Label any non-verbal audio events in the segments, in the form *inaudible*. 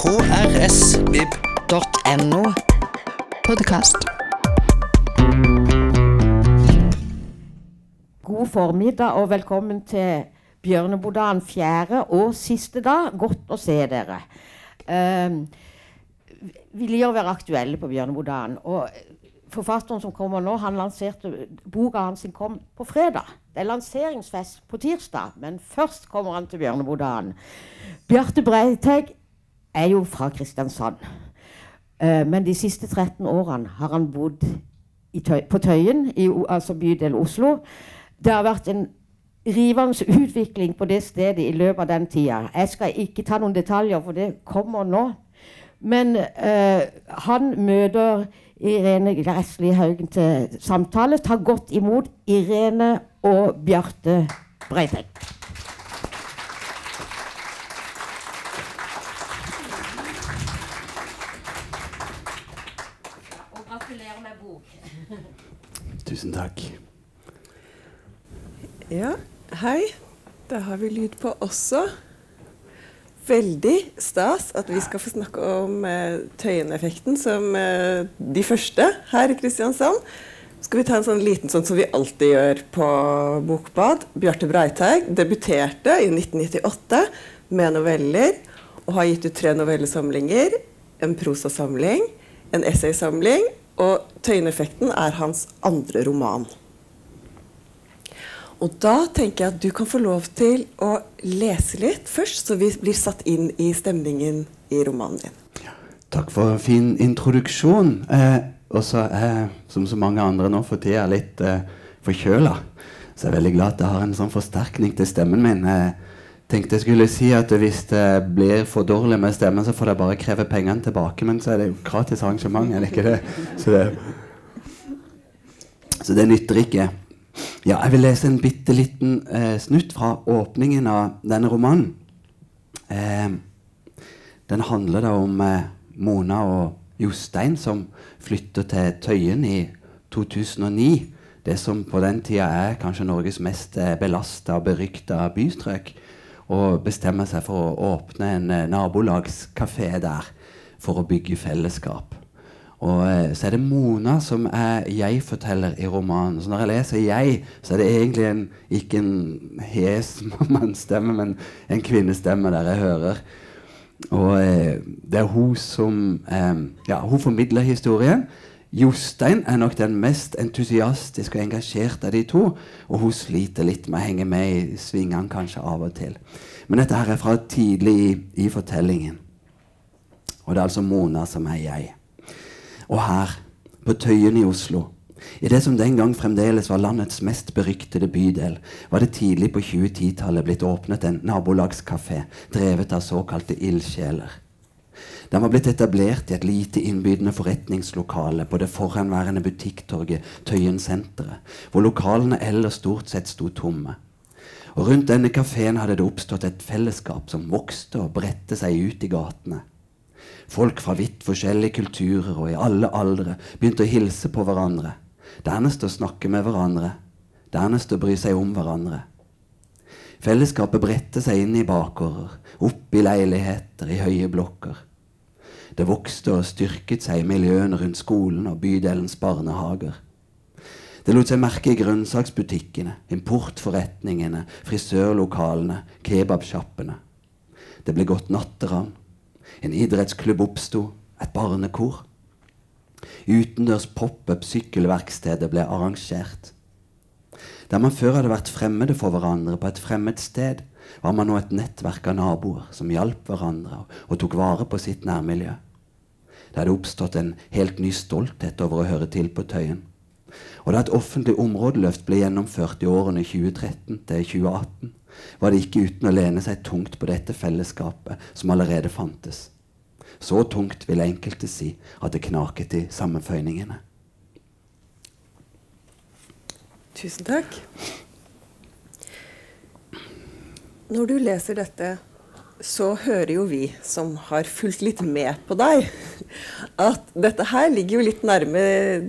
krsvib.no. Podkast. God formiddag og velkommen til Bjørnebodaen fjerde og siste dag. Godt å se dere. Um, vi liker å være aktuelle på Bjørnebodaen. Og forfatteren som kommer nå, han lanserte boka hans kom på fredag. Det er lanseringsfest på tirsdag, men først kommer han til Bjørnebodaen. Bjarte Breiteg er jo fra Kristiansand. Uh, men de siste 13 årene har han bodd tøy, på Tøyen, i altså bydel Oslo. Det har vært en rivende utvikling på det stedet i løpet av den tida. Jeg skal ikke ta noen detaljer, for det kommer nå. Men uh, han møter Irene Gressli Haugen til samtale. Tar godt imot Irene og Bjarte Breiteg. Og gratulerer med bok. Tusen takk. Ja, hei. Da har vi lyd på også. Veldig stas at vi skal få snakke om eh, Tøyen-effekten som eh, de første her i Kristiansand. Skal vi ta en sånn liten sånn som vi alltid gjør på Bokbad. Bjarte Breiteig debuterte i 1998 med noveller og har gitt ut tre novellesamlinger, en prosasamling, en essaysamling, og Tøyen-effekten er hans andre roman. Og da tenker jeg at du kan få lov til å lese litt først, så vi blir satt inn i stemningen i romanen din. Takk for en fin introduksjon. Eh, og så er jeg, som så mange andre nå for tida, litt eh, forkjøla. Så jeg er veldig glad at jeg har en sånn forsterkning til stemmen min. Jeg tenkte jeg skulle si at hvis det blir for dårlig med stemmen, så får dere bare kreve pengene tilbake. Men så er det jo gratis arrangement, er det ikke det? Så det, så det nytter ikke. Ja, jeg vil lese en bitte liten eh, snutt fra åpningen av denne romanen. Eh, den handler da om eh, Mona og Jostein som flytter til Tøyen i 2009. Det som på den tida er kanskje Norges mest eh, belasta og berykta bystrøk. Og bestemmer seg for å åpne en eh, nabolagskafé der for å bygge fellesskap. Og eh, så er det Mona som er jeg-forteller i romanen. Så når jeg leser 'jeg', så er det egentlig en, ikke en hes *laughs* mannsstemme, men en kvinnestemme der jeg hører. Og eh, det er hun som eh, Ja, hun formidler historien. Jostein er nok den mest entusiastiske og engasjerte av de to. Og hun sliter litt med å henge med i svingene kanskje av og til. Men dette her er fra tidlig i, i fortellingen. Og det er altså Mona som er jeg. Og her, på Tøyen i Oslo, i det som den gang fremdeles var landets mest beryktede bydel, var det tidlig på 2010-tallet blitt åpnet en nabolagskafé drevet av såkalte ildsjeler. Den var blitt etablert i et lite innbydende forretningslokale på det forhenværende butikktorget Tøyen senteret, hvor lokalene ellers stort sett sto tomme. Og rundt denne kafeen hadde det oppstått et fellesskap som vokste og bredte seg ut i gatene. Folk fra vidt forskjellige kulturer og i alle aldre begynte å hilse på hverandre. Dernest å snakke med hverandre. Dernest å bry seg om hverandre. Fellesskapet bredte seg inn i bakgårder, opp i leiligheter, i høye blokker. Det vokste og styrket seg i miljøene rundt skolen og bydelens barnehager. Det lot seg merke i grønnsaksbutikkene, importforretningene, frisørlokalene, kebabsjappene. Det ble gått natteravn. En idrettsklubb oppsto, et barnekor. Utendørs pop-up sykkelverkstedet ble arrangert. Der man før hadde vært fremmede for hverandre på et fremmed sted, var man nå et nettverk av naboer som hjalp hverandre og tok vare på sitt nærmiljø. Det hadde oppstått en helt ny stolthet over å høre til på Tøyen. Og da et offentlig områdeløft ble gjennomført i årene 2013 til 2018, var det ikke uten å lene seg tungt på dette fellesskapet som allerede fantes. Så tungt, vil enkelte si, at det knaket i sammenføyningene. Tusen takk. Når du leser dette, så hører jo vi som har fulgt litt med på deg, at dette her ligger jo litt nærme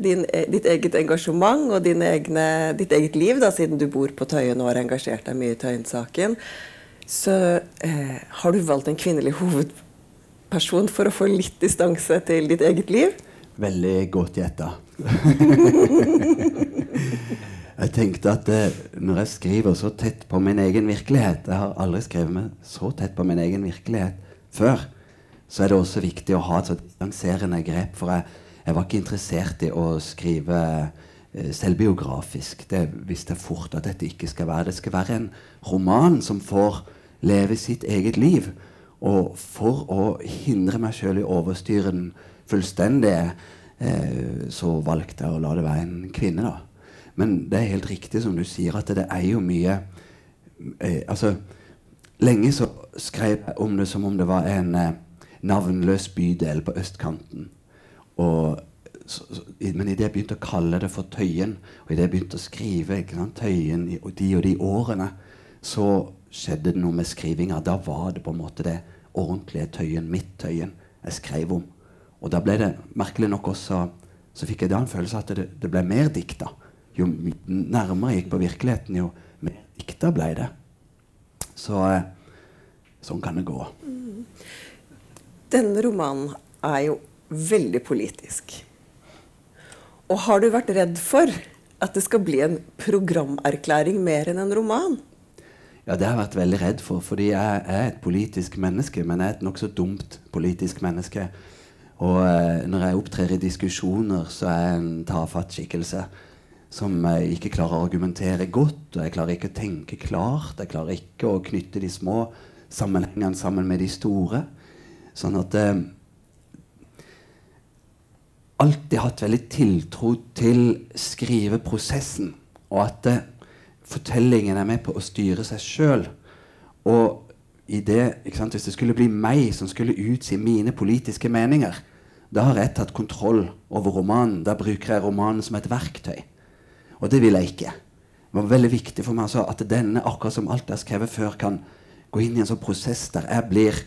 din, ditt eget engasjement og egne, ditt eget liv, da, siden du bor på Tøyen og har engasjert deg mye i Tøyen-saken. Så eh, har du valgt en kvinnelig hovedperson for å få litt distanse til ditt eget liv? Veldig godt gjetta. *laughs* jeg tenkte at eh, når jeg skriver så tett på min egen virkelighet Jeg har aldri skrevet meg så tett på min egen virkelighet før. Så er det også viktig å ha et så distanserende grep. For jeg, jeg, var ikke interessert i å skrive eh, selvbiografisk. Det visste jeg fort at dette ikke skal være. Det skal være en roman som får leve sitt eget liv. Og for å hindre meg sjøl i å overstyre den fullstendig, eh, så valgte jeg å la det være en kvinne, da. Men det er helt riktig som du sier, at det er jo mye eh, Altså, lenge så skrev jeg om det som om det var en eh, navnløs bydel på østkanten. Og så, så, men idet jeg begynte å kalle det for Tøyen, og idet jeg begynte å skrive sant, Tøyen i de og de årene, så skjedde det noe med skrivinga. Da var det på en måte det ordentlige Tøyen, mitt Tøyen, jeg skrev om. Og da ble det merkelig nok også Så fikk jeg da en følelse at det, det ble mer dikta. Jo nærmere jeg gikk på virkeligheten, jo mer dikta ble det. Så eh, sånn kan det gå. Mm. Denne romanen er jo veldig politisk. Og har du vært redd for at det skal bli en programerklæring mer enn en roman? Ja, det har jeg vært veldig redd for, fordi jeg er et politisk menneske, men jeg er et nokså dumt politisk menneske. Og eh, når jeg opptrer i diskusjoner, så er jeg en tafatt skikkelse som jeg ikke klarer å argumentere godt, og jeg klarer ikke å tenke klart. Jeg klarer ikke å knytte de små sammenhengene sammen med de store. Sånn at eh, Alltid hatt veldig tiltro til skriveprosessen, og at eh, fortellingen er med på å styre seg sjøl. Og i det, hvis det skulle bli meg som skulle utsi mine politiske meninger, da har jeg tatt kontroll over romanen. Da bruker jeg romanen som et verktøy. Og det vil jeg ikke. Det var veldig viktig for meg altså, at denne, akkurat som alt jeg har skrevet før, kan gå inn i en sånn prosess der jeg blir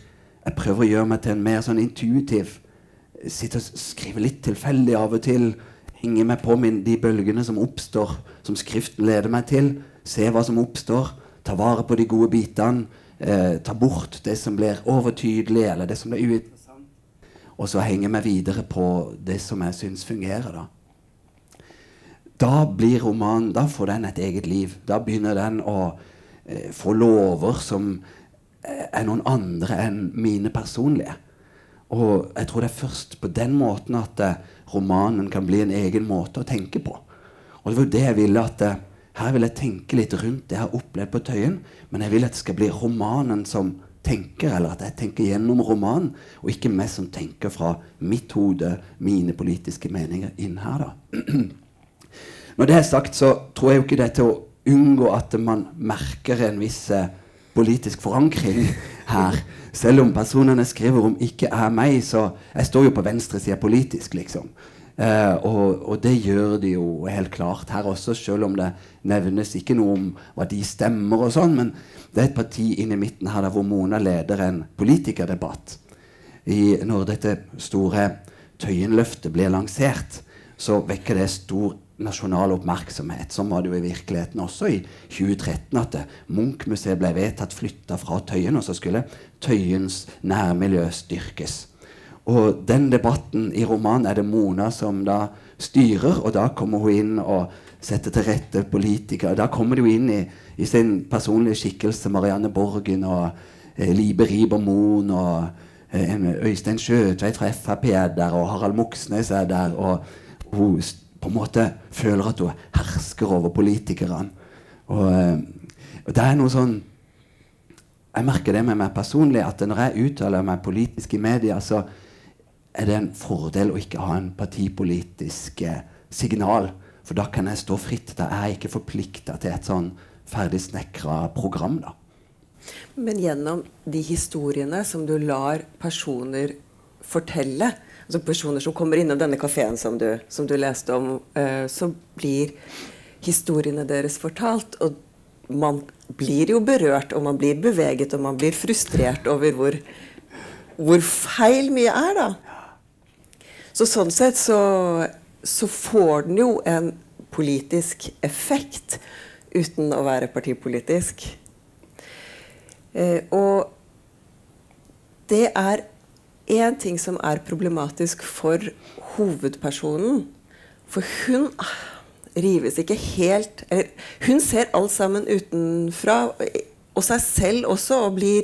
Jeg prøver å gjøre meg til en mer sånn intuitiv Sitte og skrive litt tilfeldig av og til. Henge meg på min, de bølgene som oppstår, som Skriften leder meg til se hva som oppstår, ta vare på de gode bitene, eh, ta bort det som blir overtydelig, eller det som blir uinteressant, og så henge meg videre på det som jeg syns fungerer. Da Da blir romanen Da får den et eget liv. Da begynner den å eh, få lover som eh, er noen andre enn mine personlige. Og jeg tror det er først på den måten at eh, romanen kan bli en egen måte å tenke på. Og det var det jeg ville at eh, her vil jeg tenke litt rundt det jeg har opplevd på Tøyen, men jeg vil at det skal bli romanen som tenker, eller at jeg tenker gjennom romanen, og ikke meg som tenker fra mitt hode, mine politiske meninger inn her. da. *clears throat* Når det er sagt, så tror jeg jo ikke det er til å unngå at man merker en viss eh, politisk forankring *laughs* her. Selv om personene skriver om ikke er meg, så jeg står jo på venstresida politisk, liksom. Eh, og, og, det gjør de jo helt klart her også, selv om det nevnes ikke noe om hva de stemmer og sånn. Men det er et parti inne i midten her der hvor Mona leder en politikerdebatt. I, når dette store Tøyenløftet blir lansert, så vekker det stor nasjonal oppmerksomhet. Sånn var det jo i virkeligheten også i 2013 at Munch-museet ble vedtatt flytta fra Tøyen, og så skulle Tøyens nærmiljø styrkes. Og den debatten i romanen er det Mona som da styrer, og da kommer hun inn og setter til rette politikere. Da kommer hun inn i, i, sin personlige skikkelse, Marianne Borgen og eh, Libe Ribermoen og eh, Øystein Sjøtveit fra Frp er der, og Harald Moxnes er der. Og hun på en måte føler at hun hersker over politikerne. Og, eh, og det er noe sånn Jeg merker det med meg personlig, at når jeg uttaler meg politisk i media, så er det en fordel å ikke ha en partipolitisk eh, signal. For da kan jeg stå fritt. Da er jeg ikke forplikta til et sånn ferdig snekra program. da. Men gjennom de historiene som du lar personer fortelle, altså personer som kommer innom denne kafeen som, som, du leste om, uh, så blir historiene deres fortalt. Og man blir jo berørt, og man blir beveget, og man blir frustrert over hvor, hvor feil mye er, da. Så sånn sett så, så får den jo en politisk effekt uten å være partipolitisk. Eh, og det er én ting som er problematisk for hovedpersonen. For hun rives ikke helt eller, Hun ser alt sammen utenfra, og seg selv også, og blir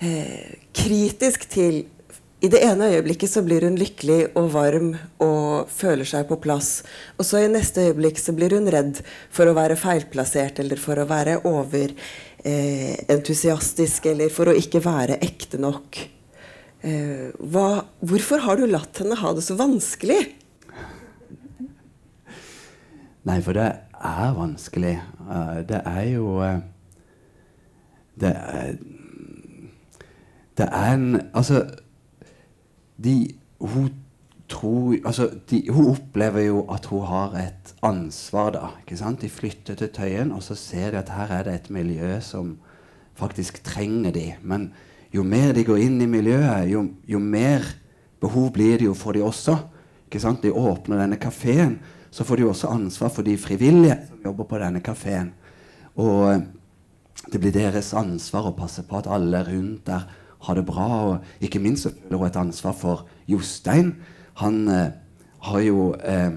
eh, kritisk til i det ene øyeblikket så blir hun lykkelig og varm og føler seg på plass. Og så i neste øyeblikk så blir hun redd for å være feilplassert eller for å være overentusiastisk eh, eller for å ikke være ekte nok. Eh, hva, hvorfor har du latt henne ha det så vanskelig? Nei, for det er vanskelig. Uh, det er jo uh, Det er Det er en Altså de, hun, tror, altså, de, hun opplever jo at hun har et ansvar, da. ikke sant? De flytter til Tøyen, og så ser de at her er det et miljø som faktisk trenger de. Men jo mer de går inn i miljøet, jo, jo mer behov blir det jo for de også. ikke sant? De åpner denne kafeen, så får de også ansvar for de frivillige som jobber på denne kafeen. Og eh, det blir deres ansvar å passe på at alle rundt der har det bra. Og ikke minst føler hun et ansvar for Jostein. Han eh, har jo eh,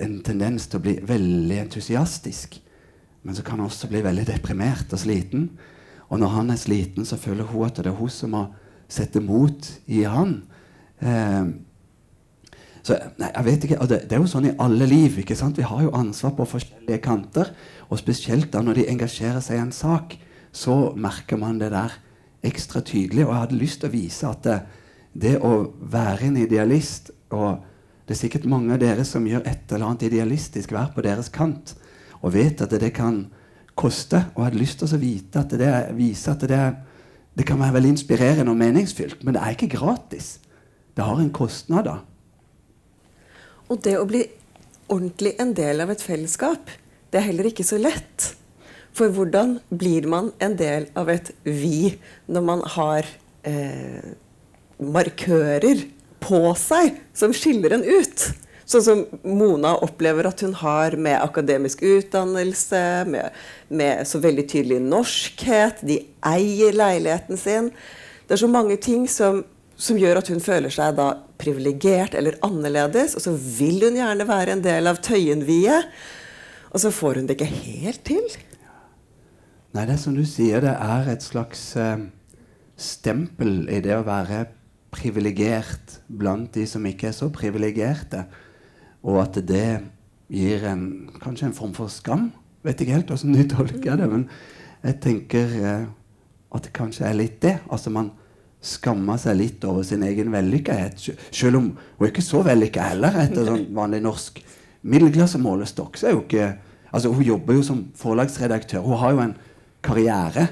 en tendens til å bli veldig entusiastisk. Men så kan han også bli veldig deprimert og sliten. Og når han er sliten, så føler hun at det er hun som må sette mot i han. Eh, så nei, jeg vet ikke, det, det, er jo sånn i alle liv. ikke sant? Vi har jo ansvar på forskjellige kanter. Og spesielt da når de engasjerer seg i en sak, så merker man det der ekstra tydelig. Og jeg hadde lyst til å vise at det, det å være en idealist og Det er sikkert mange av dere som gjør et eller annet idealistisk vær på deres kant, og vet at det, det kan koste. Og hadde lyst til å vite at det, vise at det, det kan være veldig inspirerende og meningsfylt, men det er ikke gratis. Det har en kostnad, da. Og det å bli ordentlig en del av et fellesskap, det er heller ikke så lett. For hvordan blir man en del av et vi når man har eh, markører på seg som skiller en ut? Sånn som Mona opplever at hun har med akademisk utdannelse, med, med, så veldig tydelig norskhet. De eier leiligheten sin. Det er så mange ting som, som gjør at hun føler seg da privilegert eller annerledes. Og så vil hun gjerne være en del av Tøyenviet. Og så får hun det ikke helt til. Nei, det er som du sier, det er et slags eh, stempel i det å være privilegert blant de som ikke er så privilegerte. Og at det gir en, kanskje en form for skam. Vet ikke helt hvordan du tolker det, men jeg tenker eh, at det kanskje er litt det. Altså man skammer seg litt over sin egen vellykkethet. Selv om hun er ikke så vellykka heller, etter sånn vanlig norsk middelklassemålestokk. så er jo ikke Altså, hun jobber jo som forlagsredaktør. Hun har jo en karriere.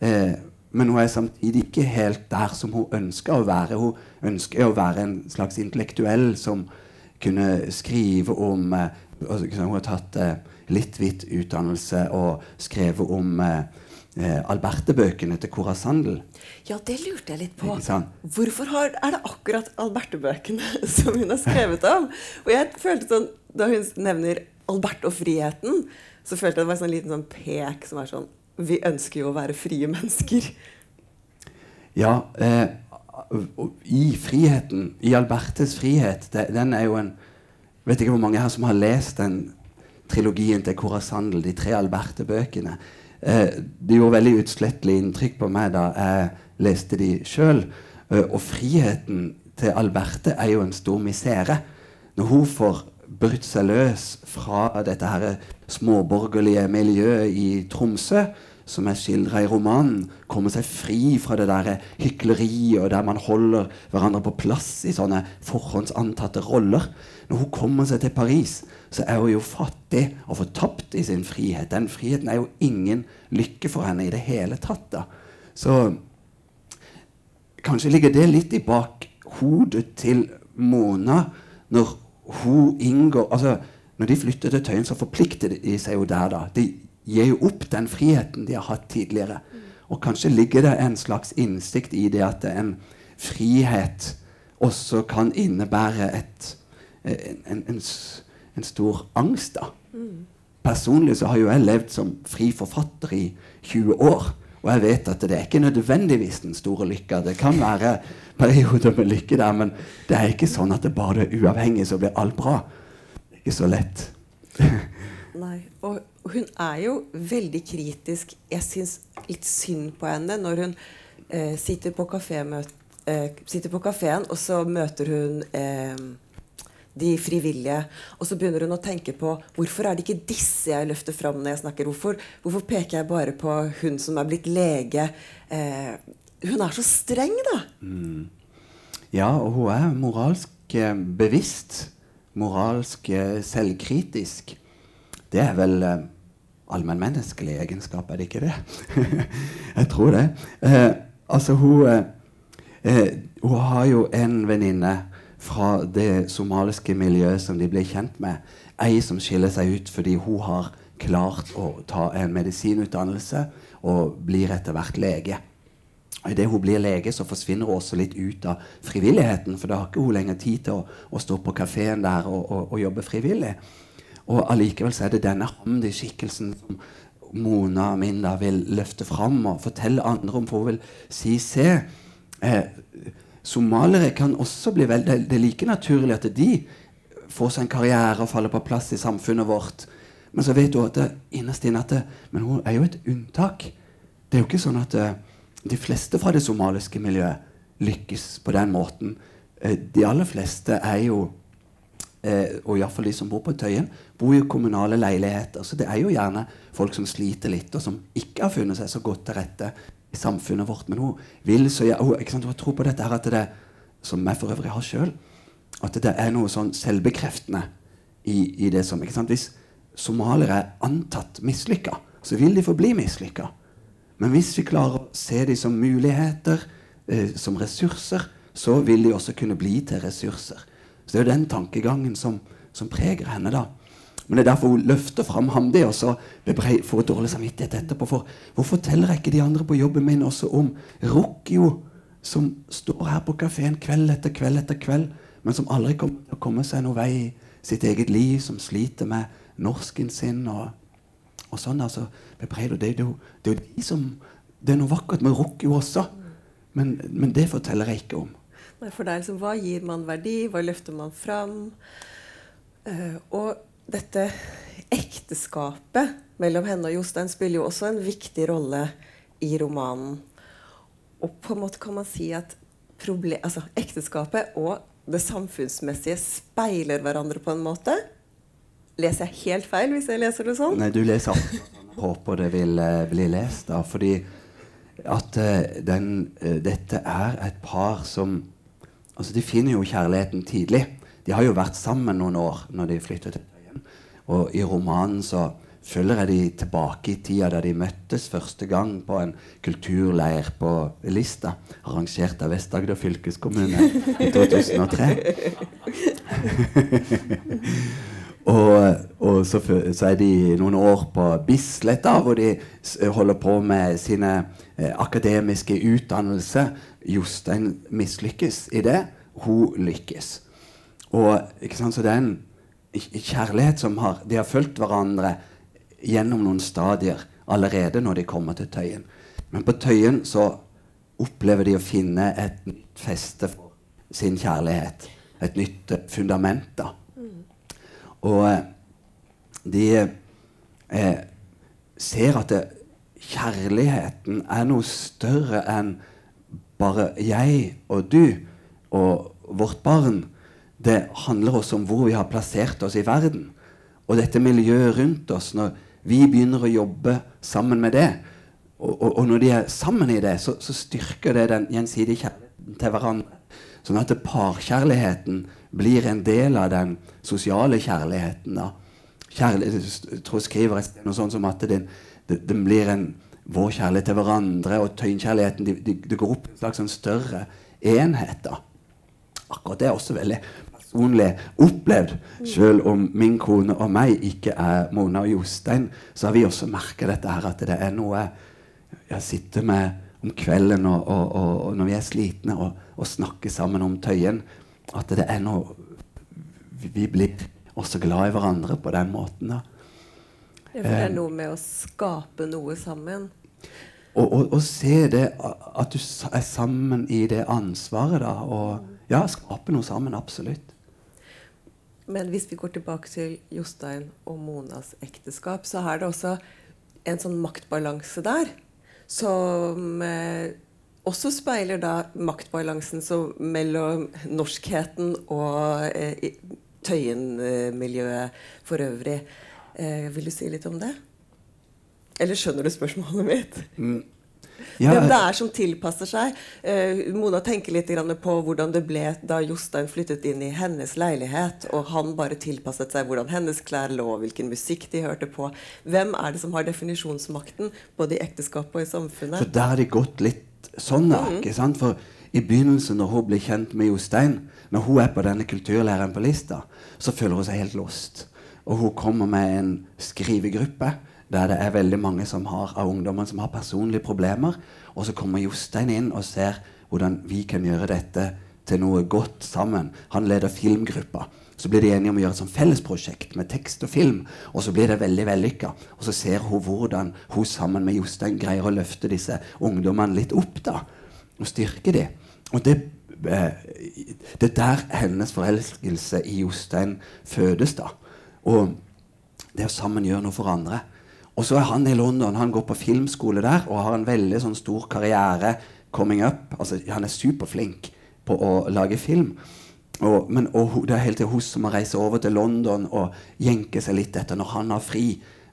Eh, men hun er samtidig ikke helt der som hun ønsker å være. Hun ønsker å være en slags intellektuell som kunne skrive om eh, altså, Hun har tatt eh, litt hvitt utdannelse og skrevet om eh, eh, Alberte-bøkene til Cora Sandel. Ja, det lurte jeg litt på. Hvorfor har, er det akkurat Alberte-bøkene *laughs* som hun har skrevet om? Og jeg følte sånn, Da hun nevner Albert og friheten, så følte jeg det var en sånn liten sånn pek som er sånn vi ønsker jo å være frie mennesker. Ja, eh, i friheten, i Albertes frihet, det, den er jo en Vet ikke hvor mange her som har lest den trilogien til Cora Sandel, de tre Alberte-bøkene. Eh, det gjorde veldig utslettelig inntrykk på meg da jeg leste de sjøl. Eh, og friheten til Alberte er jo en stor misere. Når hun får brutt seg løs fra dette her småborgerlige miljøet i Tromsø, som er skildra i romanen, komme seg fri fra det der hykleriet og der man holder hverandre på plass i sånne forhåndsantatte roller. Når hun kommer seg til Paris, så er hun jo fattig og fortapt i sin frihet. Den friheten er jo ingen lykke for henne i det hele tatt. da. Så kanskje ligger det litt i bakhodet til Mona når hun inngår altså Når de flytter til Tøyen, så forplikter de seg jo der. da. De gir jo opp den friheten de har hatt tidligere. Og kanskje ligger det en slags innsikt i det at en frihet også kan innebære et, en, en, en, en, stor angst. da. Personlig så har jo jeg levd som fri forfatter i 20 år. Og jeg vet at det er ikke nødvendigvis den store lykka. Det kan være perioder med lykke der, men det er ikke sånn at det bare er uavhengig, så blir alt bra. Det er ikke så lett. Nei. Og hun er jo veldig kritisk. Jeg syns litt synd på henne når hun eh, sitter på kafeen, eh, og så møter hun eh, de frivillige. Og så begynner hun å tenke på hvorfor er det ikke disse jeg løfter fram når jeg snakker? Hvorfor, hvorfor peker jeg bare på hun som er blitt lege? Eh, hun er så streng, da. Mm. Ja, og hun er moralsk eh, bevisst. Moralsk eh, selvkritisk. Det er vel eh, allmennmenneskelig egenskap, er det ikke det? *laughs* jeg tror det. Eh, altså, hun, eh, hun har jo en venninne fra det somaliske miljøet som de ble kjent med. Ei som skiller seg ut fordi hun har klart å ta en medisinutdannelse og blir etter hvert lege. Idet hun blir lege, så forsvinner hun også litt ut av frivilligheten. For da har ikke hun lenger tid til å, å stå på kafeen der og, og, og, jobbe frivillig. Og allikevel så er det denne Hamdi-skikkelsen som Mona Minda vil løfte fram og fortelle andre om. For hun vil si se, eh, Somaliere kan også bli veldig Det er like naturlig at de får seg en karriere og faller på plass i samfunnet vårt. Men så vet du at det, innerst inne at det, Men hun er jo et unntak. Det er jo ikke sånn at det, de fleste fra det somaliske miljøet lykkes på den måten. Eh, de aller fleste er jo eh, og iallfall de som bor på Tøyen, bor i kommunale leiligheter. Så det er jo gjerne folk som sliter litt, og som ikke har funnet seg så godt til rette i samfunnet vårt. Men hun vil så hun, hun tror på dette her at det, som jeg for øvrig har sjøl, at det er noe sånn selvbekreftende i, i det som Hvis somaliere er antatt mislykka, så vil de forbli mislykka. Men hvis vi klarer å se dem som muligheter, eh, som ressurser, så vil de også kunne bli til ressurser. Så det er jo den tankegangen som, som preger henne. da. Men det er derfor hun løfter fram Hamdi og så får dårlig samvittighet etterpå. For hvorfor forteller ikke de andre på jobben min også om Rokio, som står her på kafeen kveld etter kveld etter kveld, men som aldri kommer til å komme seg noen vei i sitt eget liv, som sliter med norsken sin og, og sånn. altså, bebreider, det, det, det, er jo de som Det er noe vakkert med Rokio også, men, men, det forteller jeg ikke om. For det liksom, Hva gir man verdi? Hva løfter man fram? Uh, og dette ekteskapet mellom henne og Jostein spiller jo også en viktig rolle i romanen. Og på en måte kan man si at problem, altså, ekteskapet og det samfunnsmessige speiler hverandre på en måte. Leser jeg helt feil hvis jeg leser det sånn? Nei, du leser alt. Håper det vil uh, bli lest, da. Fordi at uh, den, dette er et par som Altså, de finner jo kjærligheten tidlig. De har jo vært sammen noen år når de flytter til og i romanen så følger jeg de tilbake i tida da de møttes første gang på en kulturleir på Lista, arrangert av Vest-Agder fylkeskommune i *laughs* 2003. og, og så, så, er de noen år på Bislett, da, hvor de holder på med sine eh, akademiske utdannelse. Jostein mislykkes i det. Hun lykkes. Og så det er en kjærlighet som har De har fulgt hverandre gjennom noen stadier allerede når de kommer til Tøyen. Men på Tøyen så opplever de å finne et nytt feste for sin kjærlighet. Et nytt fundament, da. Og eh, de eh, ser at det, kjærligheten er noe større enn bare jeg og du og vårt barn. Det handler også om hvor vi har plassert oss i verden. Og dette miljøet rundt oss, når vi begynner å jobbe sammen med det, og, og, og når de er sammen i det, så, så styrker det den gjensidige kjærligheten til hverandre. Sånn at parkjærligheten blir en del av den sosiale kjærligheten. da. Kjærlighet, jeg tror skriver noe sånt som at den, den blir en, vår kjærlighet til hverandre og tøynkjærligheten det de, de går opp i en slags sånn større enhet. da. Akkurat det er også veldig personlig opplevd. Selv om min kone og meg ikke er Mona og Jostein, så har vi også merka dette her, at det er noe jeg sitter med om kvelden og, og, og, og når vi er slitne, og, snakker sammen om Tøyen. At det er noe Vi blir også glad i hverandre på den måten. da. Ja, for det er eh. noe med å skape noe sammen. og, og, og se det at du er sammen i det ansvaret, da. Og ja, skape noe sammen. Absolutt. Men hvis vi går tilbake til Jostein og Monas ekteskap, så er det også en sånn maktbalanse der som eh, også speiler da maktbalansen mellom norskheten og eh, Tøyen-miljøet for øvrig. Eh, vil du si litt om det? Eller skjønner du spørsmålet mitt? Ja, Hvem det er som tilpasser seg. Eh, Mona tenker litt grann på hvordan det ble da Jostein flyttet inn i hennes leilighet, og han bare tilpasset seg hvordan hennes klær lå, hvilken musikk de hørte på. Hvem er det som har definisjonsmakten, både i ekteskapet og i samfunnet? For der har det gått litt sånn, da. ikke sant? For i begynnelsen, når hun blir kjent med Jostein, når hun er på denne kulturlæreren på lista, så føler hun seg helt lost. Og hun kommer med en skrivegruppe der det er veldig mange har, av ungdommene som har personlige problemer. Og så kommer Jostein inn og ser hvordan vi kan gjøre dette til noe godt sammen. Han leder filmgruppa. Så blir de enige om å gjøre et sånt fellesprosjekt med tekst og film. Og så blir det veldig vellykka. Og så ser hun hvordan hun sammen med Jostein greier å løfte disse ungdommene litt opp. da, Og styrke dem. Og det, eh, det er der hennes forelskelse i Jostein fødes. da. Og det å sammen gjøre noe for andre. Og så er han i London. Han går på filmskole der og har en veldig sånn stor karriere coming up. Altså, han er superflink på å lage film. Og, men, og det er helt til hun som må reise over til London og jenke seg litt etter når han har fri.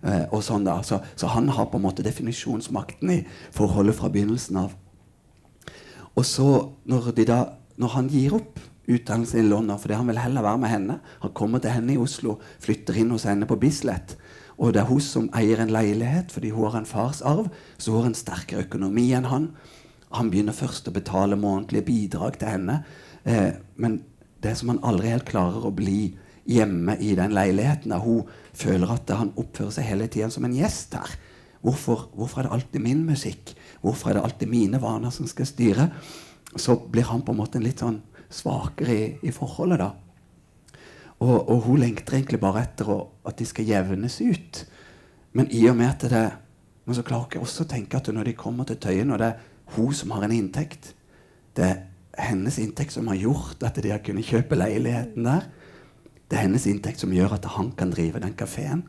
Eh, og sånn da. Så, så han har på en måte definisjonsmakten i forholdet fra begynnelsen av. Og så, når, da, når han gir opp utdannelsen i London fordi han vil heller være med henne Han kommer til henne i Oslo, flytter inn hos henne på Bislett. Og det er hun som eier en leilighet fordi hun har en fars arv. så hun har en sterkere økonomi enn han. Han begynner først å betale månedlige bidrag til henne. Eh, men det er som han aldri helt klarer å bli hjemme i den leiligheten. Der hun føler at han oppfører seg hele tiden som en gjest her. Hvorfor, hvorfor er det alltid min musikk? Hvorfor er det alltid mine vaner som skal styre? Så blir han på en måte en litt sånn svakere i, i forholdet, da. Og, og hun lengter egentlig bare etter å, at de skal jevnes ut. Men i og med at det Men så klarer ikke også å tenke at når de kommer til Tøyen, og det er hun som har en inntekt Det er hennes inntekt som har gjort at de har kunnet kjøpe leiligheten der. Det er hennes inntekt som gjør at han kan drive den kafeen.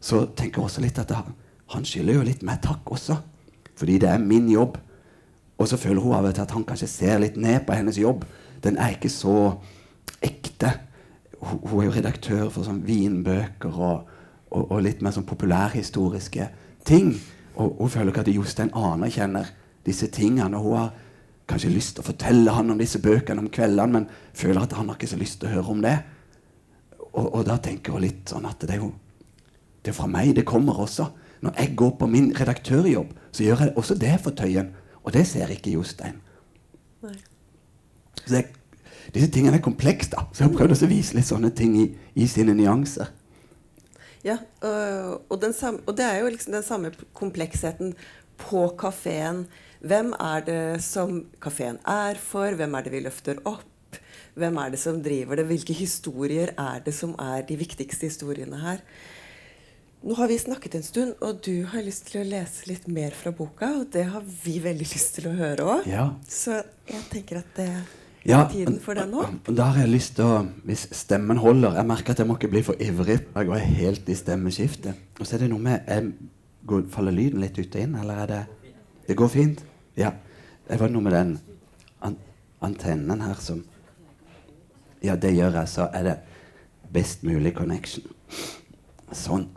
Så tenker jeg også litt at han, han skylder jo litt meg takk også. Fordi det er min jobb. Og så føler hun av og til at han kanskje ser litt ned på hennes jobb. Den er ikke så ekte. Hun, er jo redaktør for sånn vinbøker og, og, og litt mer sånn populærhistoriske ting. Og hun føler ikke at Jostein anerkjenner disse tingene. Og hun har kanskje lyst til å fortelle han om disse bøkene om kveldene, men føler at han har ikke så lyst til å høre om det. Og, og da tenker hun litt sånn at det er jo det er fra meg det kommer også. Når jeg går på min redaktørjobb, så gjør jeg også det for Tøyen. Og det ser ikke Jostein. Så jeg, disse tingene er komplekse, da. Så jeg har prøvd å vise litt sånne ting i, i sine nyanser. Ja, og, og, den samme, og det er jo liksom den samme kompleksheten på kafeen. Hvem er det som kafeen er for? Hvem er det vi løfter opp? Hvem er det som driver det? Hvilke historier er det som er de viktigste historiene her? Nå har vi snakket en stund, og du har lyst til å lese litt mer fra boka. Og det har vi veldig lyst til å høre òg. Ja. Så jeg tenker at det er Ja, tiden for det nå. Da har jeg lyst til å Hvis stemmen holder Jeg merker at jeg må ikke bli for ivrig. Jeg går helt i stemmeskiftet. Og så er det noe med går, Faller lyden litt ut og inn, eller er det Det går fint? Ja. Det var noe med den an, antennen her som Ja, det gjør jeg, så er det best mulig connection. Sånn.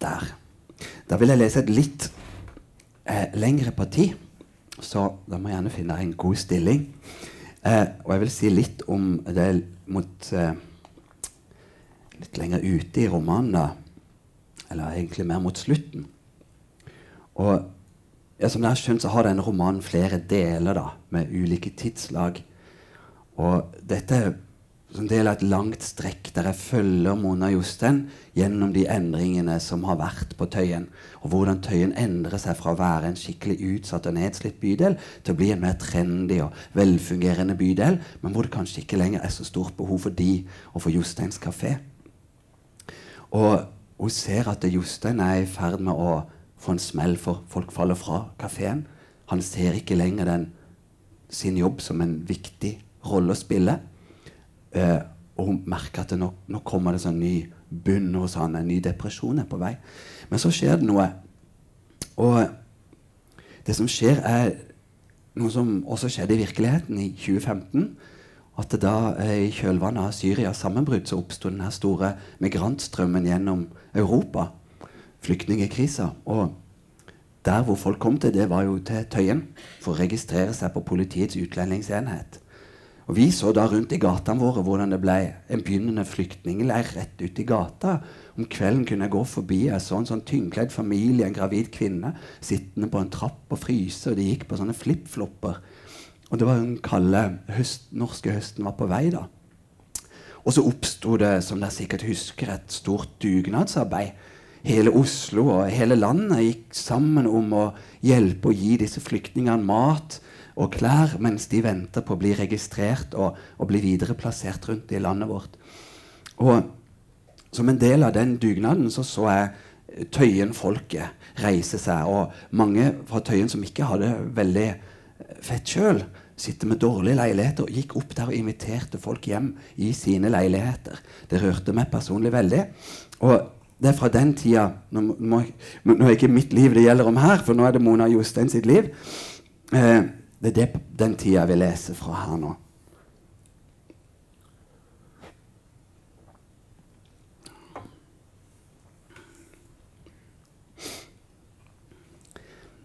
Der. Da vil jeg lese et litt eh, lengre parti, så da må jeg gjerne finne en god stilling. Eh, og jeg vil si litt om det mot eh, Litt lenger ute i romanen. Eller egentlig mer mot slutten. Og ja, som dere har skjønt, så har denne romanen flere deler, da, med ulike tidslag. Og dette er som del av et langt strekk der jeg følger Mona Jostein gjennom de endringene som har vært på Tøyen. Og hvordan Tøyen endrer seg fra å være en skikkelig utsatt og nedslitt bydel til å bli en mer trendy og velfungerende bydel, men hvor det kanskje ikke lenger er så stort behov for de og for Josteins kafé. Og, hun ser at Jostein er i ferd med å få en smell, for folk faller fra kafeen. Han ser ikke lenger den, sin jobb som en viktig rolle å spille. Eh, og hun merker at nå, nå, kommer det sånn ny bunn hos han, en ny depresjon er på vei. Men så skjer det noe. Og det som skjer, er noe som også skjedde i virkeligheten i 2015. At da eh, i kjølvannet av Syrias sammenbrudd så oppsto denne store migrantstrømmen gjennom Europa. Flyktningkrisa. Og der hvor folk kom til, det var jo til Tøyen for å registrere seg på politiets utlendingsenhet. Og Vi så da rundt i gatene våre hvordan det ble en begynnende flyktningleir rett ute i gata. Om kvelden kunne jeg gå forbi jeg så en sånn tynnkledd familie, en gravid kvinne, sittende på en trapp og fryse, og de gikk på sånne flipflopper. Og det var den kalde høst, norske høsten var på vei da. Og så oppsto det, som dere sikkert husker, et stort dugnadsarbeid. Hele Oslo og hele landet gikk sammen om å hjelpe og gi disse flyktningene mat og klær mens de venter på å bli registrert og, og bli videre plassert rundt i landet vårt. Og som en del av den dugnaden så, så jeg Tøyen-folket reise seg. Og mange fra Tøyen som ikke hadde veldig fett sjøl, sitter med dårlige leiligheter, og gikk opp der og inviterte folk hjem i sine leiligheter. Det rørte meg personlig veldig. Og det er fra den tida Nå, må, nå er ikke mitt liv det gjelder om her, for nå er det Mona Jostein sitt liv. Eh, det er det, den tida jeg vil lese fra her nå.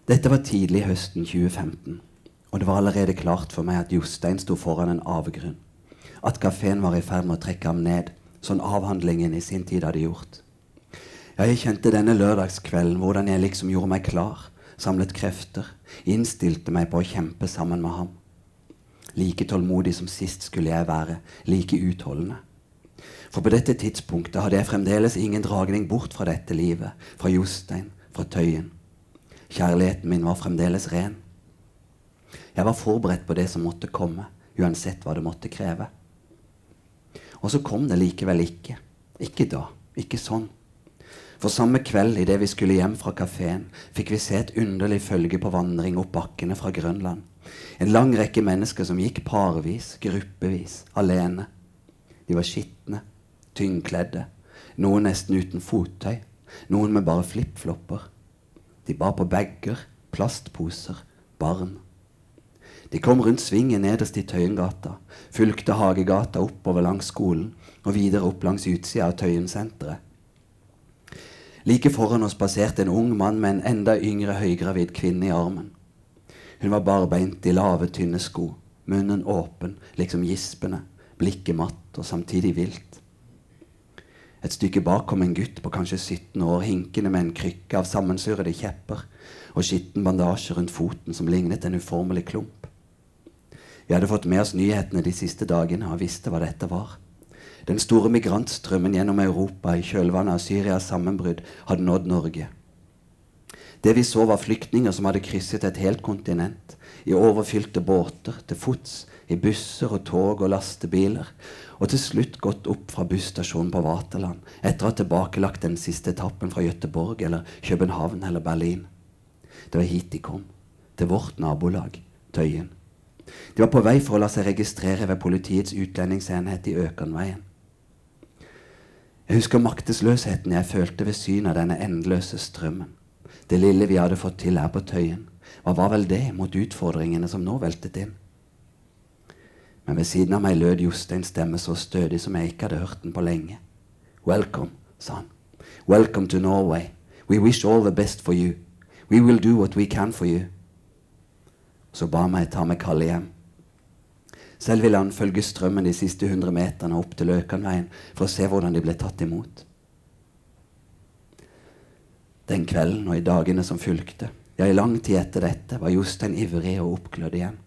Dette var tidlig høsten 2015, og det var allerede klart for meg at Jostein sto foran en avgrunn. At kafeen var i ferd med å trekke ham ned, sånn avhandlingen i sin tid hadde gjort. Ja, jeg kjente denne lørdagskvelden hvordan jeg liksom gjorde meg klar samlet krefter, innstilte meg på å kjempe sammen med ham. Like tålmodig som sist skulle jeg være, like utholdende. For på dette tidspunktet hadde jeg fremdeles ingen dragning bort fra dette livet, fra Jostein, fra Tøyen. Kjærligheten min var fremdeles ren. Jeg var forberedt på det som måtte komme, uansett hva det måtte kreve. Og så kom det likevel ikke. Ikke da. Ikke sånn. For samme kveld idet vi skulle hjem fra kafeen, fikk vi se et underlig følge på vandring opp bakkene fra Grønland. En lang rekke mennesker som gikk parvis, gruppevis, alene. De var skitne, tyngkledde, noen nesten uten fottøy, noen med bare flipflopper. De bar på bager, plastposer, barn. De kom rundt svingen nederst i Tøyengata, fulgte Hagegata oppover langs skolen og videre opp langs utsida av Tøyensenteret. Like foran oss passerte en ung mann med en enda yngre høygravid kvinne i armen. Hun var barbeint i lave, tynne sko, munnen åpen, liksom gispende, blikket matt og samtidig vilt. Et stykke bak kom en gutt på kanskje 17 år, hinkende med en krykke av sammensurrede kjepper og skitten bandasje rundt foten som lignet en uformelig klump. Vi hadde fått med oss nyhetene de siste dagene og visste hva dette var. Den store migrantstrømmen gjennom Europa i kjølvannet av Syrias sammenbrudd hadde nådd Norge. Det vi så, var flyktninger som hadde krysset et helt kontinent. I overfylte båter, til fots, i busser og tog og lastebiler. Og til slutt gått opp fra busstasjonen på Vaterland etter å ha tilbakelagt den siste etappen fra Gøteborg eller København eller Berlin. Det var hit de kom. Til vårt nabolag, Tøyen. De var på vei for å la seg registrere ved politiets utlendingsenhet i Økernveien. Jeg husker maktesløsheten jeg følte ved synet av denne endeløse strømmen. Det lille vi hadde fått til her på Tøyen. Hva var vel det mot utfordringene som nå veltet inn? Men ved siden av meg lød Josteins stemme så stødig som jeg ikke hadde hørt den på lenge. Welcome, sa han. Welcome to Norway. We wish all the best for you. We will do what we can for you. Så ba meg ta med Kalle hjem. Selv ville han følge strømmen de siste hundre meterne opp til Løkanveien for å se hvordan de ble tatt imot. Den kvelden og i dagene som fulgte, ja, i lang tid etter dette, var Jostein ivrig og oppglødd igjen.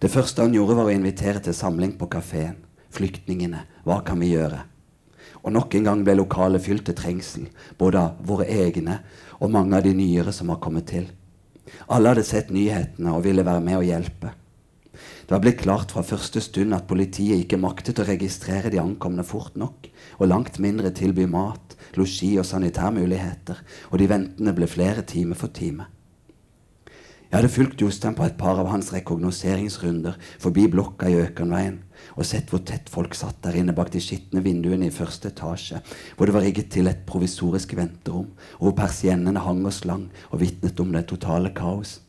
Det første han gjorde, var å invitere til samling på kafeen. Flyktningene, hva kan vi gjøre? Og nok en gang ble lokalet fylt til trengsel, både av våre egne og mange av de nyere som var kommet til. Alle hadde sett nyhetene og ville være med og hjelpe. Det var blitt klart fra første stund at politiet ikke maktet å registrere de ankomne fort nok, og langt mindre tilby mat, losji og sanitærmuligheter, og de ventende ble flere time for time. Jeg hadde fulgt Jostein på et par av hans rekognoseringsrunder forbi blokka i Økernveien og sett hvor tett folk satt der inne bak de skitne vinduene i første etasje, hvor det var rigget til et provisorisk venterom, og hvor persiennene hang og slang og vitnet om det totale kaos.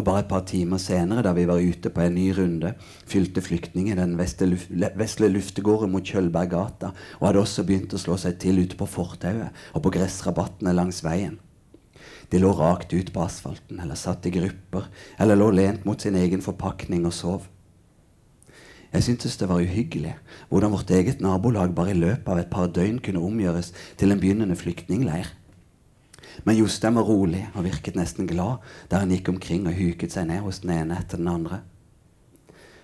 Og bare et par timer senere, da vi var ute på en ny runde, fylte flyktninger den vesle, luftegården mot Kjølberggata og hadde også begynt å slå seg til ute på fortauet og på gressrabattene langs veien. De lå rakt ut på asfalten, eller satt i grupper, eller lå lent mot sin egen forpakning og sov. Jeg syntes det var uhyggelig hvordan vårt eget nabolag bare i løpet av et par døgn kunne omgjøres til en begynnende flyktningleir. Men Jostein var rolig og virket nesten glad der han gikk omkring og huket seg ned hos den ene etter den andre.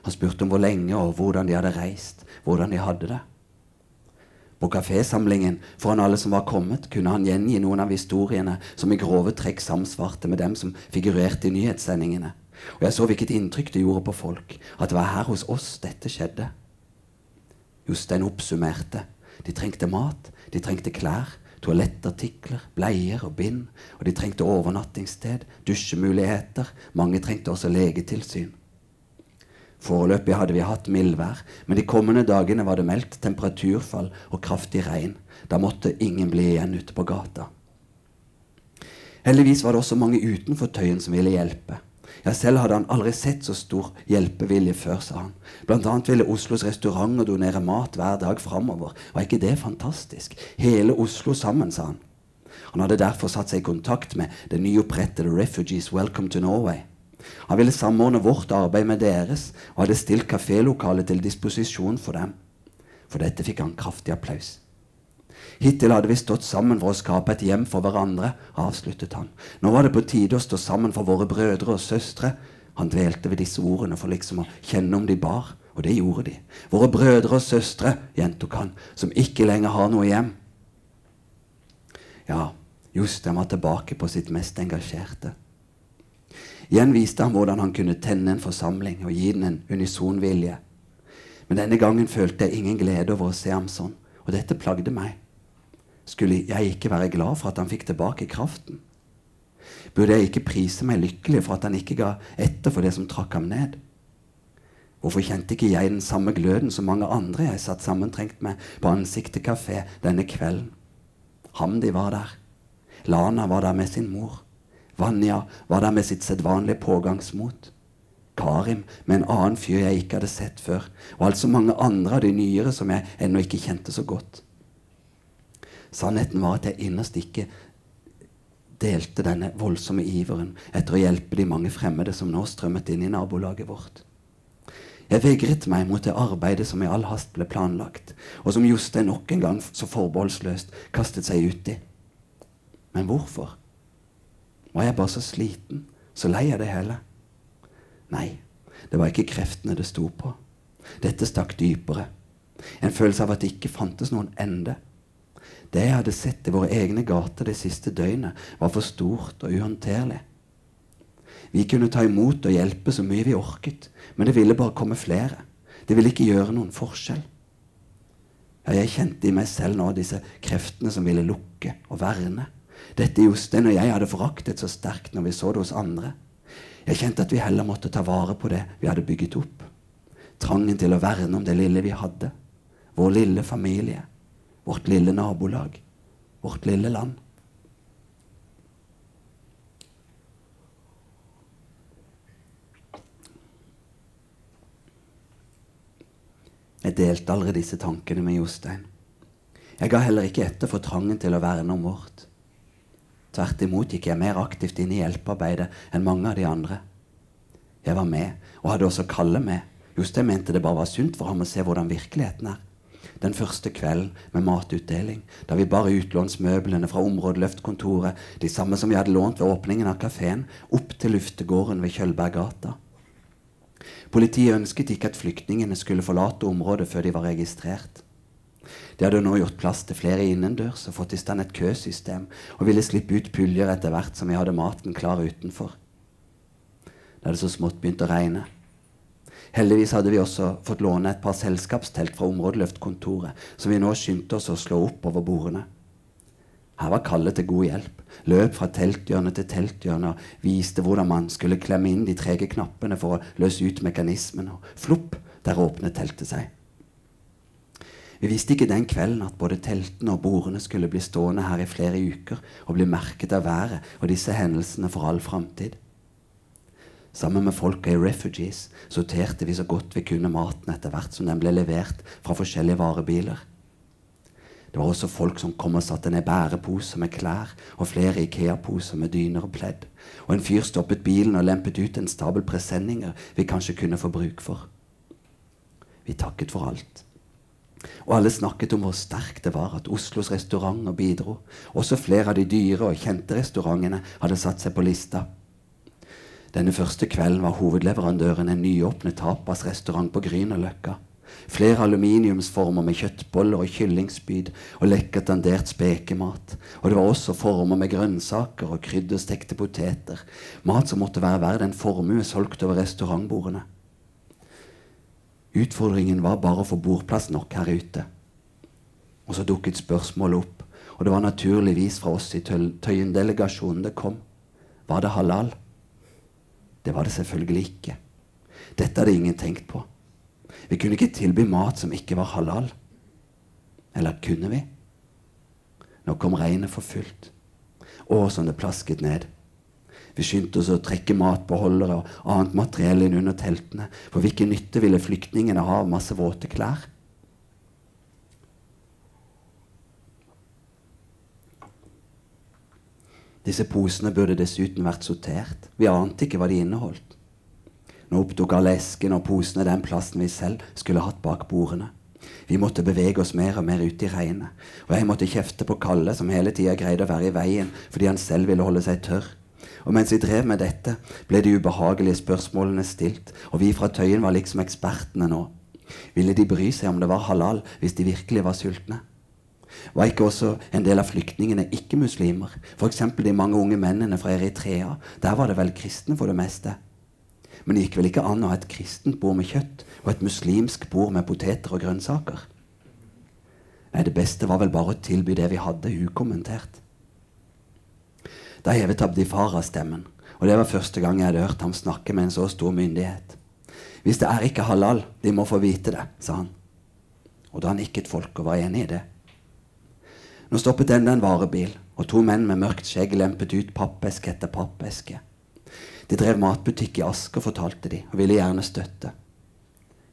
Han spurte om hvor lenge og hvordan de hadde reist, hvordan de hadde det. På kafésamlingen foran alle som var kommet, kunne han gjengi noen av historiene som i grove trekk samsvarte med dem som figurerte i nyhetssendingene. Og jeg så hvilket inntrykk det gjorde på folk, at det var her hos oss dette skjedde. Jostein oppsummerte. De trengte mat, de trengte klær, toalettartikler, bleier og bind, og de trengte overnattingssted, dusjemuligheter, mange trengte også legetilsyn. Foreløpig hadde vi hatt mildvær, men de kommende dagene var det meldt temperaturfall og kraftig regn. Da måtte ingen bli igjen ute på gata. Heldigvis var det også mange utenfor Tøyen som ville hjelpe. Ja, selv hadde han aldri sett så stor hjelpevilje før, sa han. Blant annet ville Oslos restauranter donere mat hver dag framover. Var ikke det fantastisk? Hele Oslo sammen, sa han. Han hadde derfor satt seg i kontakt med det nyopprettede Refugees Welcome to Norway. Han ville samordne vårt arbeid med deres, og hadde stilt kafélokalet til disposisjon for dem. For dette fikk han kraftig applaus. Hittil hadde vi stått sammen for å skape et hjem for hverandre, avsluttet han. Nå var det på tide å stå sammen for våre brødre og søstre. Han dvelte ved disse ordene for liksom å kjenne om de bar, og det gjorde de. Våre brødre og søstre, gjentok han, som ikke lenger har noe hjem. Ja, Jostein var tilbake på sitt mest engasjerte. Igjen viste han hvordan han kunne tenne en forsamling og gi den en unison vilje. Men denne gangen følte jeg ingen glede over å se ham sånn, og dette plagde meg. Skulle jeg ikke være glad for at han fikk tilbake kraften? Burde jeg ikke prise meg lykkelig for at han ikke ga etter for det som trakk ham ned? Hvorfor kjente ikke jeg den samme gløden som mange andre jeg satt sammentrengt med på Ansiktet kafé denne kvelden? Hamdi var der. Lana var der med sin mor. Vanja var der med sitt sedvanlige pågangsmot. Karim med en annen fyr jeg ikke hadde sett før, og altså mange andre av de nyere som jeg ennå ikke kjente så godt. Sannheten var at jeg innerst ikke delte denne voldsomme iveren etter å hjelpe de mange fremmede som nå strømmet inn i nabolaget vårt. Jeg vegret meg mot det arbeidet som i all hast ble planlagt, og som Jostein nok en gang så forbeholdsløst kastet seg ut i. Men hvorfor? Var jeg bare så sliten, så lei av det hele? Nei, det var ikke kreftene det sto på. Dette stakk dypere. En følelse av at det ikke fantes noen ende. Det jeg hadde sett i våre egne gater det siste døgnet, var for stort og uhåndterlig. Vi kunne ta imot og hjelpe så mye vi orket, men det ville bare komme flere. Det ville ikke gjøre noen forskjell. Ja, jeg kjente i meg selv nå disse kreftene som ville lukke og verne. Dette Jostein og jeg hadde foraktet så sterkt når vi så det hos andre. Jeg kjente at vi heller måtte ta vare på det vi hadde bygget opp. Trangen til å verne om det lille vi hadde. Vår lille familie vårt lille nabolag, vårt lille land. Jeg delte aldri disse tankene med Jostein. Jeg ga heller ikke etter for trangen til å verne om vårt. Tvert imot gikk jeg mer aktivt inn i hjelpearbeidet enn mange av de andre. Jeg var med, og hadde også Kalle med. Jostein mente det bare var sunt for ham å se hvordan virkeligheten er den første kvelden med matutdeling, da vi bar utlånsmøblene fra områdeløftkontoret, de samme som vi hadde lånt ved åpningen av kafeen, opp til luftegården ved Kjølberggata. Politiet ønsket ikke at flyktningene skulle forlate området før de var registrert. De hadde nå gjort plass til flere innendørs og fått i stand et køsystem og ville slippe ut puljer etter hvert som vi hadde maten klar utenfor. Da det så smått begynte å regne. Heldigvis hadde vi også fått låne et par selskapstelt fra områdeløftkontoret, som vi nå skyndte oss å slå opp over bordene. Her var Kalle til god hjelp. Løp fra telthjørne til telthjørne og viste hvordan man skulle klemme inn de trege knappene for å løse ut mekanismen. Og flopp, der åpnet teltet seg. Vi visste ikke den kvelden at både teltene og bordene skulle bli stående her i flere uker og bli merket av været og disse hendelsene for all framtid. Sammen med folka i Refugees sorterte vi så godt vi kunne maten etter hvert som den ble levert fra forskjellige varebiler. Det var også folk som kom og satte ned bæreposer med klær og flere Ikea-poser med dyner og pledd. Og en fyr stoppet bilen og lempet ut en stabel presenninger vi kanskje kunne få bruk for. Vi takket for alt. Og alle snakket om hvor sterkt det var at Oslos restauranter bidro. Også flere av de dyre og kjente restaurantene hadde satt seg på lista. Denne første kvelden var hovedleverandøren en nyåpnet tapasrestaurant på Grünerløkka. Flere aluminiumsformer med kjøttboller og kyllingspyd og lekkert dandert spekemat. Og det var også former med grønnsaker og krydderstekte poteter. Mat som måtte være verdt en formue solgt over restaurantbordene. Utfordringen var bare å få bordplass nok her ute. Og så dukket spørsmålet opp, og det var naturligvis fra oss i Tøyen-delegasjonen det kom. Var det halal? Det var det selvfølgelig ikke. Dette hadde ingen tenkt på. Vi kunne ikke tilby mat som ikke var halal. Eller kunne vi? Nå kom regnet for fullt. Å, som det plasket ned. Vi skyndte oss å trekke matbeholdere og annet materiell inn under teltene. For hvilken nytte ville flyktningene ha av masse våte klær? Disse posene burde dessuten vært sortert. Vi ante ikke hva de inneholdt. Nå opptok alle eskene og posene den plassen vi selv skulle hatt bak bordene. Vi måtte bevege oss mer og mer ut i regnet. Og jeg måtte kjefte på Kalle, som hele tida greide å være i veien fordi han selv ville holde seg tørr. Og mens vi drev med dette, ble de ubehagelige spørsmålene stilt, og vi fra Tøyen var liksom ekspertene nå. Ville de bry seg om det var halal hvis de virkelig var sultne? Var ikke også en del av flyktningene ikke-muslimer? F.eks. de mange unge mennene fra Eritrea. Der var det vel kristne for det meste. Men det gikk vel ikke an å ha et kristent bord med kjøtt og et muslimsk bord med poteter og grønnsaker? Nei, det beste var vel bare å tilby det vi hadde, ukommentert. Da hevet Abdifara stemmen, og det var første gang jeg hadde hørt ham snakke med en så stor myndighet. Hvis det er ikke halal, de må få vite det, sa han. Og da nikket folk og var enig i det. Nå stoppet enda en varebil, og to menn med mørkt skjegg lempet ut pappeske etter pappeske. De drev matbutikk i Asker, fortalte de, og ville gjerne støtte.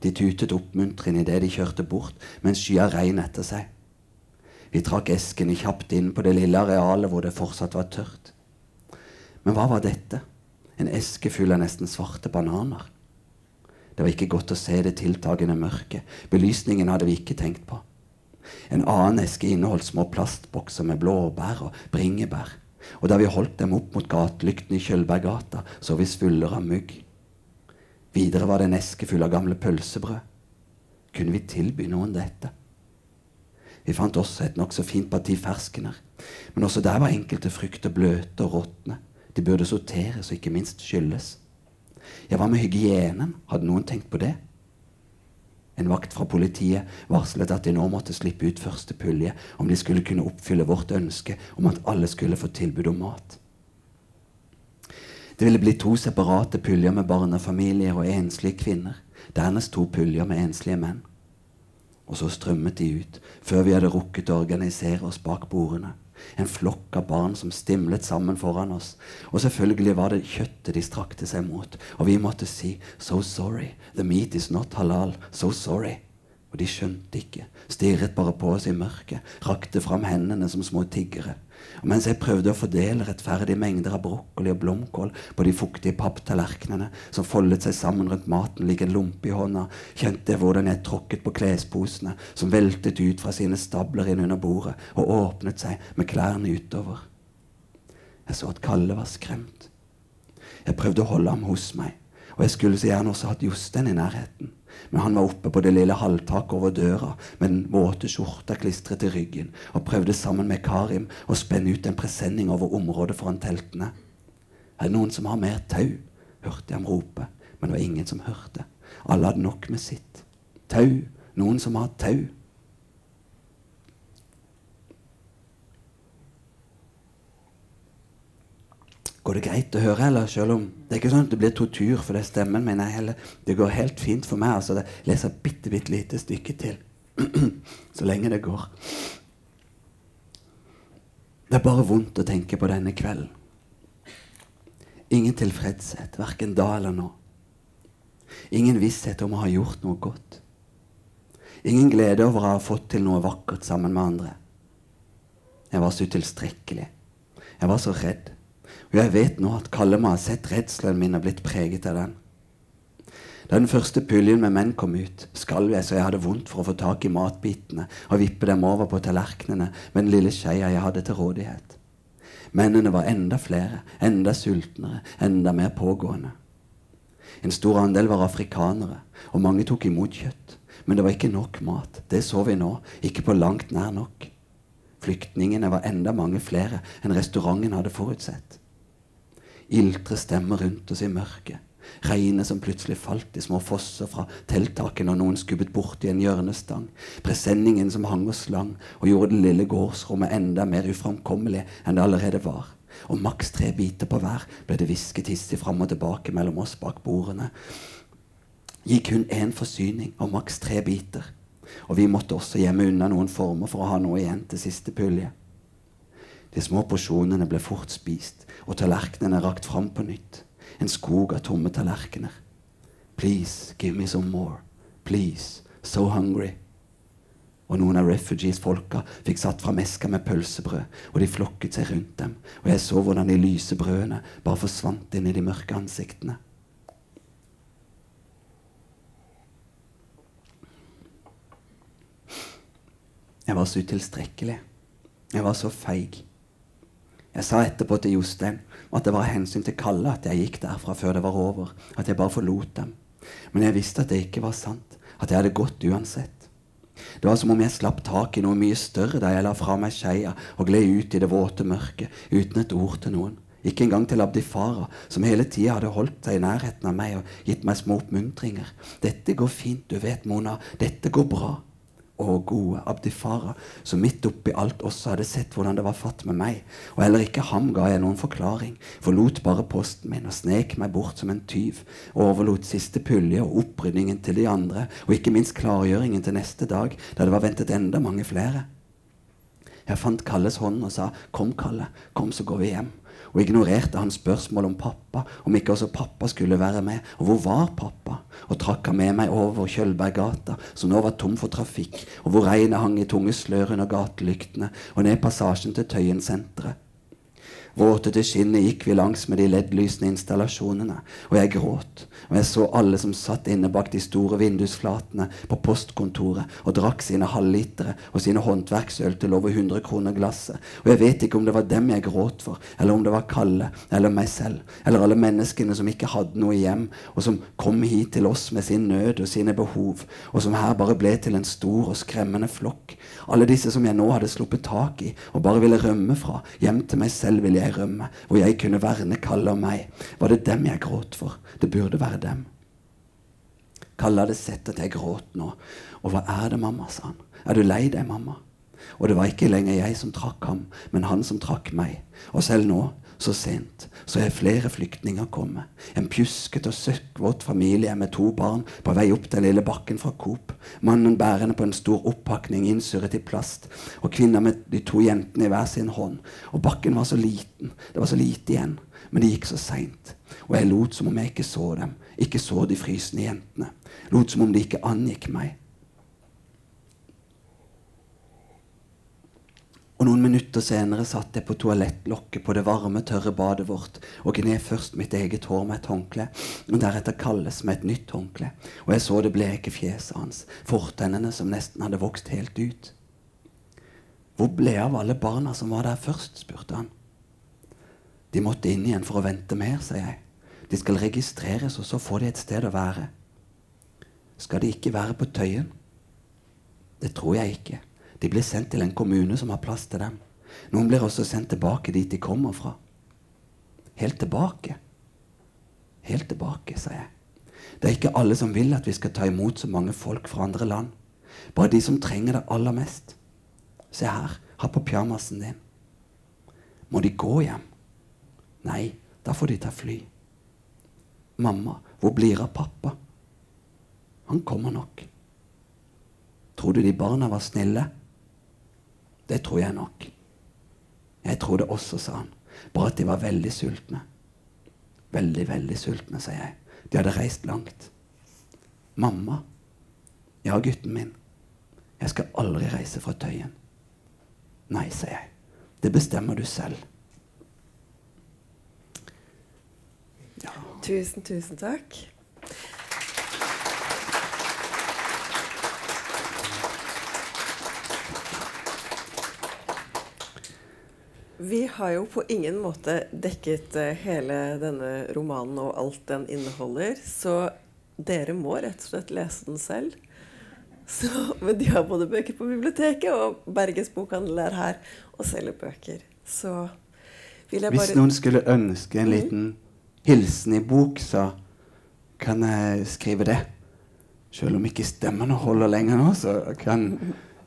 De tutet oppmuntrende idet de kjørte bort, mens skya regn etter seg. Vi trakk eskene kjapt inn på det lille arealet hvor det fortsatt var tørt. Men hva var dette? En eske full av nesten svarte bananer. Det var ikke godt å se det tiltagende mørket. Belysningen hadde vi ikke tenkt på. En annen eske inneholdt små plastbokser med blåbær og bringebær. Og da vi holdt dem opp mot gatelykten i Kjølberggata, så vi svuller av mugg. Videre var det en eske full av gamle pølsebrød. Kunne vi tilby noen dette? Vi fant også et nokså fint parti ferskener, men også der var enkelte frukter bløte og råtne. De burde sorteres og ikke minst skylles. Ja, hva med hygienen? Hadde noen tenkt på det? En vakt fra politiet varslet at de nå måtte slippe ut første pulje om de skulle kunne oppfylle vårt ønske om at alle skulle få tilbud om mat. Det ville bli to separate puljer med barnefamilier og enslige kvinner. Dernest to puljer med enslige menn. Og så strømmet de ut, før vi hadde rukket å organisere oss bak bordene. En flokk av barn som stimlet sammen foran oss. Og selvfølgelig var det kjøttet de strakte seg mot. Og vi måtte si 'So sorry. The meat is not halal. So sorry'. Og de skjønte ikke, stirret bare på oss i mørket, rakte fram hendene som små tiggere. Mens jeg prøvde å fordele rettferdige mengder av brokkoli og blomkål på de fuktige papptallerkenene som foldet seg sammen rundt maten lik en lompe i hånda, kjente jeg hvordan jeg tråkket på klesposene som veltet ut fra sine stabler inn under bordet og åpnet seg med klærne utover. Jeg så at Kalle var skremt. Jeg prøvde å holde ham hos meg, og jeg skulle så gjerne også hatt Jostein i nærheten. Men han var oppe på det lille halvtaket over døra med den våte skjorta klistret til ryggen og prøvde sammen med Karim å spenne ut en presenning over området foran teltene. Er det noen som har mer tau? hørte jeg ham rope, men det var ingen som hørte. Alle hadde nok med sitt. Tau. Noen som har tau. Går det greit å høre, eller? Selv om det er ikke sånn at det blir tortur for det stemmen min. Det går helt fint for meg. altså Jeg leser bitte, bitte lite stykke til. *clears throat* Så lenge det går. Det er bare vondt å tenke på denne kvelden. Ingen tilfredshet, verken da eller nå. Ingen visshet om å ha gjort noe godt. Ingen glede over å ha fått til noe vakkert sammen med andre. Jeg var så utilstrekkelig. Jeg var så redd. Og jeg vet nå at Kalle må ha sett redselen min og blitt preget av den. Da den første puljen med menn kom ut, skalv jeg så jeg hadde vondt for å få tak i matbitene og vippe dem over på tallerkenene med den lille skeia jeg hadde til rådighet. Mennene var enda flere, enda sultnere, enda mer pågående. En stor andel var afrikanere, og mange tok imot kjøtt. Men det var ikke nok mat. Det så vi nå. Ikke på langt nær nok. Flyktningene var enda mange flere enn restauranten hadde forutsett. Iltre stemmer rundt oss i mørket. Regnet som plutselig falt i små fosser fra telttaket når noen skubbet borti en hjørnestang. Presenningen som hang og slang og gjorde det lille gårdsrommet enda mer uframkommelig enn det allerede var. Og maks tre biter på hver ble det hvisket hissig fram og tilbake mellom oss bak bordene. Gikk kun én forsyning og maks tre biter. Og vi måtte også gjemme unna noen former for å ha noe igjen til siste pulje. De små porsjonene ble fort spist, og tallerkenene rakt fram på nytt. En skog av tomme tallerkener. Please, give me some more. Please, so hungry. Og noen av refugees-folka fikk satt fram esker med pølsebrød, og de flokket seg rundt dem, og jeg så hvordan de lyse brødene bare forsvant inn i de mørke ansiktene. Jeg var så utilstrekkelig. Jeg var så feig. Jeg sa etterpå til Jostein at det var hensyn til Kalle at jeg gikk derfra før det var over. At jeg bare forlot dem. Men jeg visste at det ikke var sant. At jeg hadde gått uansett. Det var som om jeg slapp tak i noe mye større da jeg la fra meg skeia og gled ut i det våte mørket uten et ord til noen. Ikke engang til Abdifara, som hele tida hadde holdt seg i nærheten av meg og gitt meg små oppmuntringer. 'Dette går fint, du vet, Mona. Dette går bra.' Og gode Abdifara, som midt oppi alt også hadde sett hvordan det var fatt med meg. Og heller ikke ham ga jeg noen forklaring, forlot bare posten min og snek meg bort som en tyv, og overlot siste pulje og opprydningen til de andre, og ikke minst klargjøringen til neste dag, da det var ventet enda mange flere. Jeg fant Kalles hånd og sa, 'Kom, Kalle, kom, så går vi hjem.' Og ignorerte hans spørsmål om pappa, om ikke også pappa skulle være med. Og hvor var pappa? Og trakk han med meg over Kjølberggata, som nå var tom for trafikk, og hvor regnet hang i tunge slør under gatelyktene, og ned passasjen til Tøyen-senteret. Våte til skinnet gikk vi langs med de leddlysende installasjonene, og jeg gråt. Og jeg så alle som satt inne bak de store vindusflatene på postkontoret og drakk sine halvlitere og sine håndverksøl til over 100 kroner glasset. Og jeg vet ikke om det var dem jeg gråt for, eller om det var Kalle, eller meg selv, eller alle menneskene som ikke hadde noe hjem, og som kom hit til oss med sin nød og sine behov, og som her bare ble til en stor og skremmende flokk. Alle disse som jeg nå hadde sluppet tak i og bare ville rømme fra, hjem til meg selv ville jeg jeg rømme, hvor jeg kunne verne Kalle og meg. Var det dem jeg gråt for? Det burde være dem. Kalle hadde sett at jeg gråt nå. Og hva er det, mamma, sa han. Er du lei deg, mamma? Og det var ikke lenger jeg som trakk ham, men han som trakk meg. Og selv nå så sent så er flere flyktninger kommet. En pjuskete og søkkvåt familie med to barn på vei opp den lille bakken fra Coop. Mannen bærende på en stor oppakning innsurret i plast, og kvinner med de to jentene i hver sin hånd. Og bakken var så liten. Det var så lite igjen. Men det gikk så seint. Og jeg lot som om jeg ikke så dem. Ikke så de frysende jentene. Lot som om de ikke angikk meg. Og noen minutter senere satt jeg på toalettlokket på det varme, tørre badet vårt og gned først mitt eget hår med et håndkle, og deretter Kalles med et nytt håndkle. Og jeg så det bleke fjeset hans, fortennene som nesten hadde vokst helt ut. Hvor ble av alle barna som var der først? spurte han. De måtte inn igjen for å vente mer, sa jeg. De skal registreres, og så får de et sted å være. skal de ikke være på Tøyen? Det tror jeg ikke. De blir sendt til en kommune som har plass til dem. Noen blir også sendt tilbake dit de kommer fra. Helt tilbake. Helt tilbake, sa jeg. Det er ikke alle som vil at vi skal ta imot så mange folk fra andre land. Bare de som trenger det aller mest. Se her, ha på pyjamasen din. Må de gå hjem? Nei, da får de ta fly. Mamma, hvor blir av pappa? Han kommer nok. Tror du de barna var snille? Det tror jeg nok. Jeg tror det også, sa han. Bare at de var veldig sultne. Veldig, veldig sultne, sa jeg. De hadde reist langt. Mamma. Ja, gutten min. Jeg skal aldri reise fra Tøyen. Nei, sa jeg. Det bestemmer du selv. Tusen, tusen takk. Vi har jo på ingen måte dekket eh, hele denne romanen og alt den inneholder, så dere må rett og slett lese den selv. Så, men de har både bøker på biblioteket, og Berges bokhandel er her og selger bøker. Så vil jeg bare Hvis noen skulle ønske en liten hilsen i bok, så kan jeg skrive det. Selv om ikke stemmene holder lenger nå, så kan,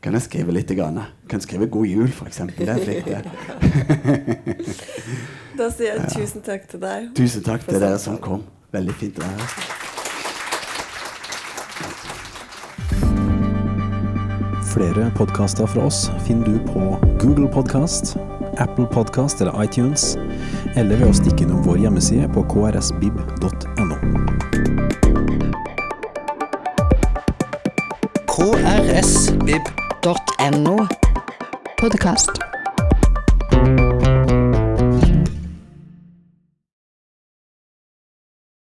kan jeg skrive litt. Grann. Jeg kan skrive 'God jul', f.eks. Det er flink, det. *laughs* Da sier jeg tusen takk til deg. Tusen takk til dere som kom. Veldig fint å være her. Flere podkaster fra oss finner du på Google Podkast, Apple Podkast eller iTunes, eller ved å stikke innom vår hjemmeside på krsbib.no. Podkast.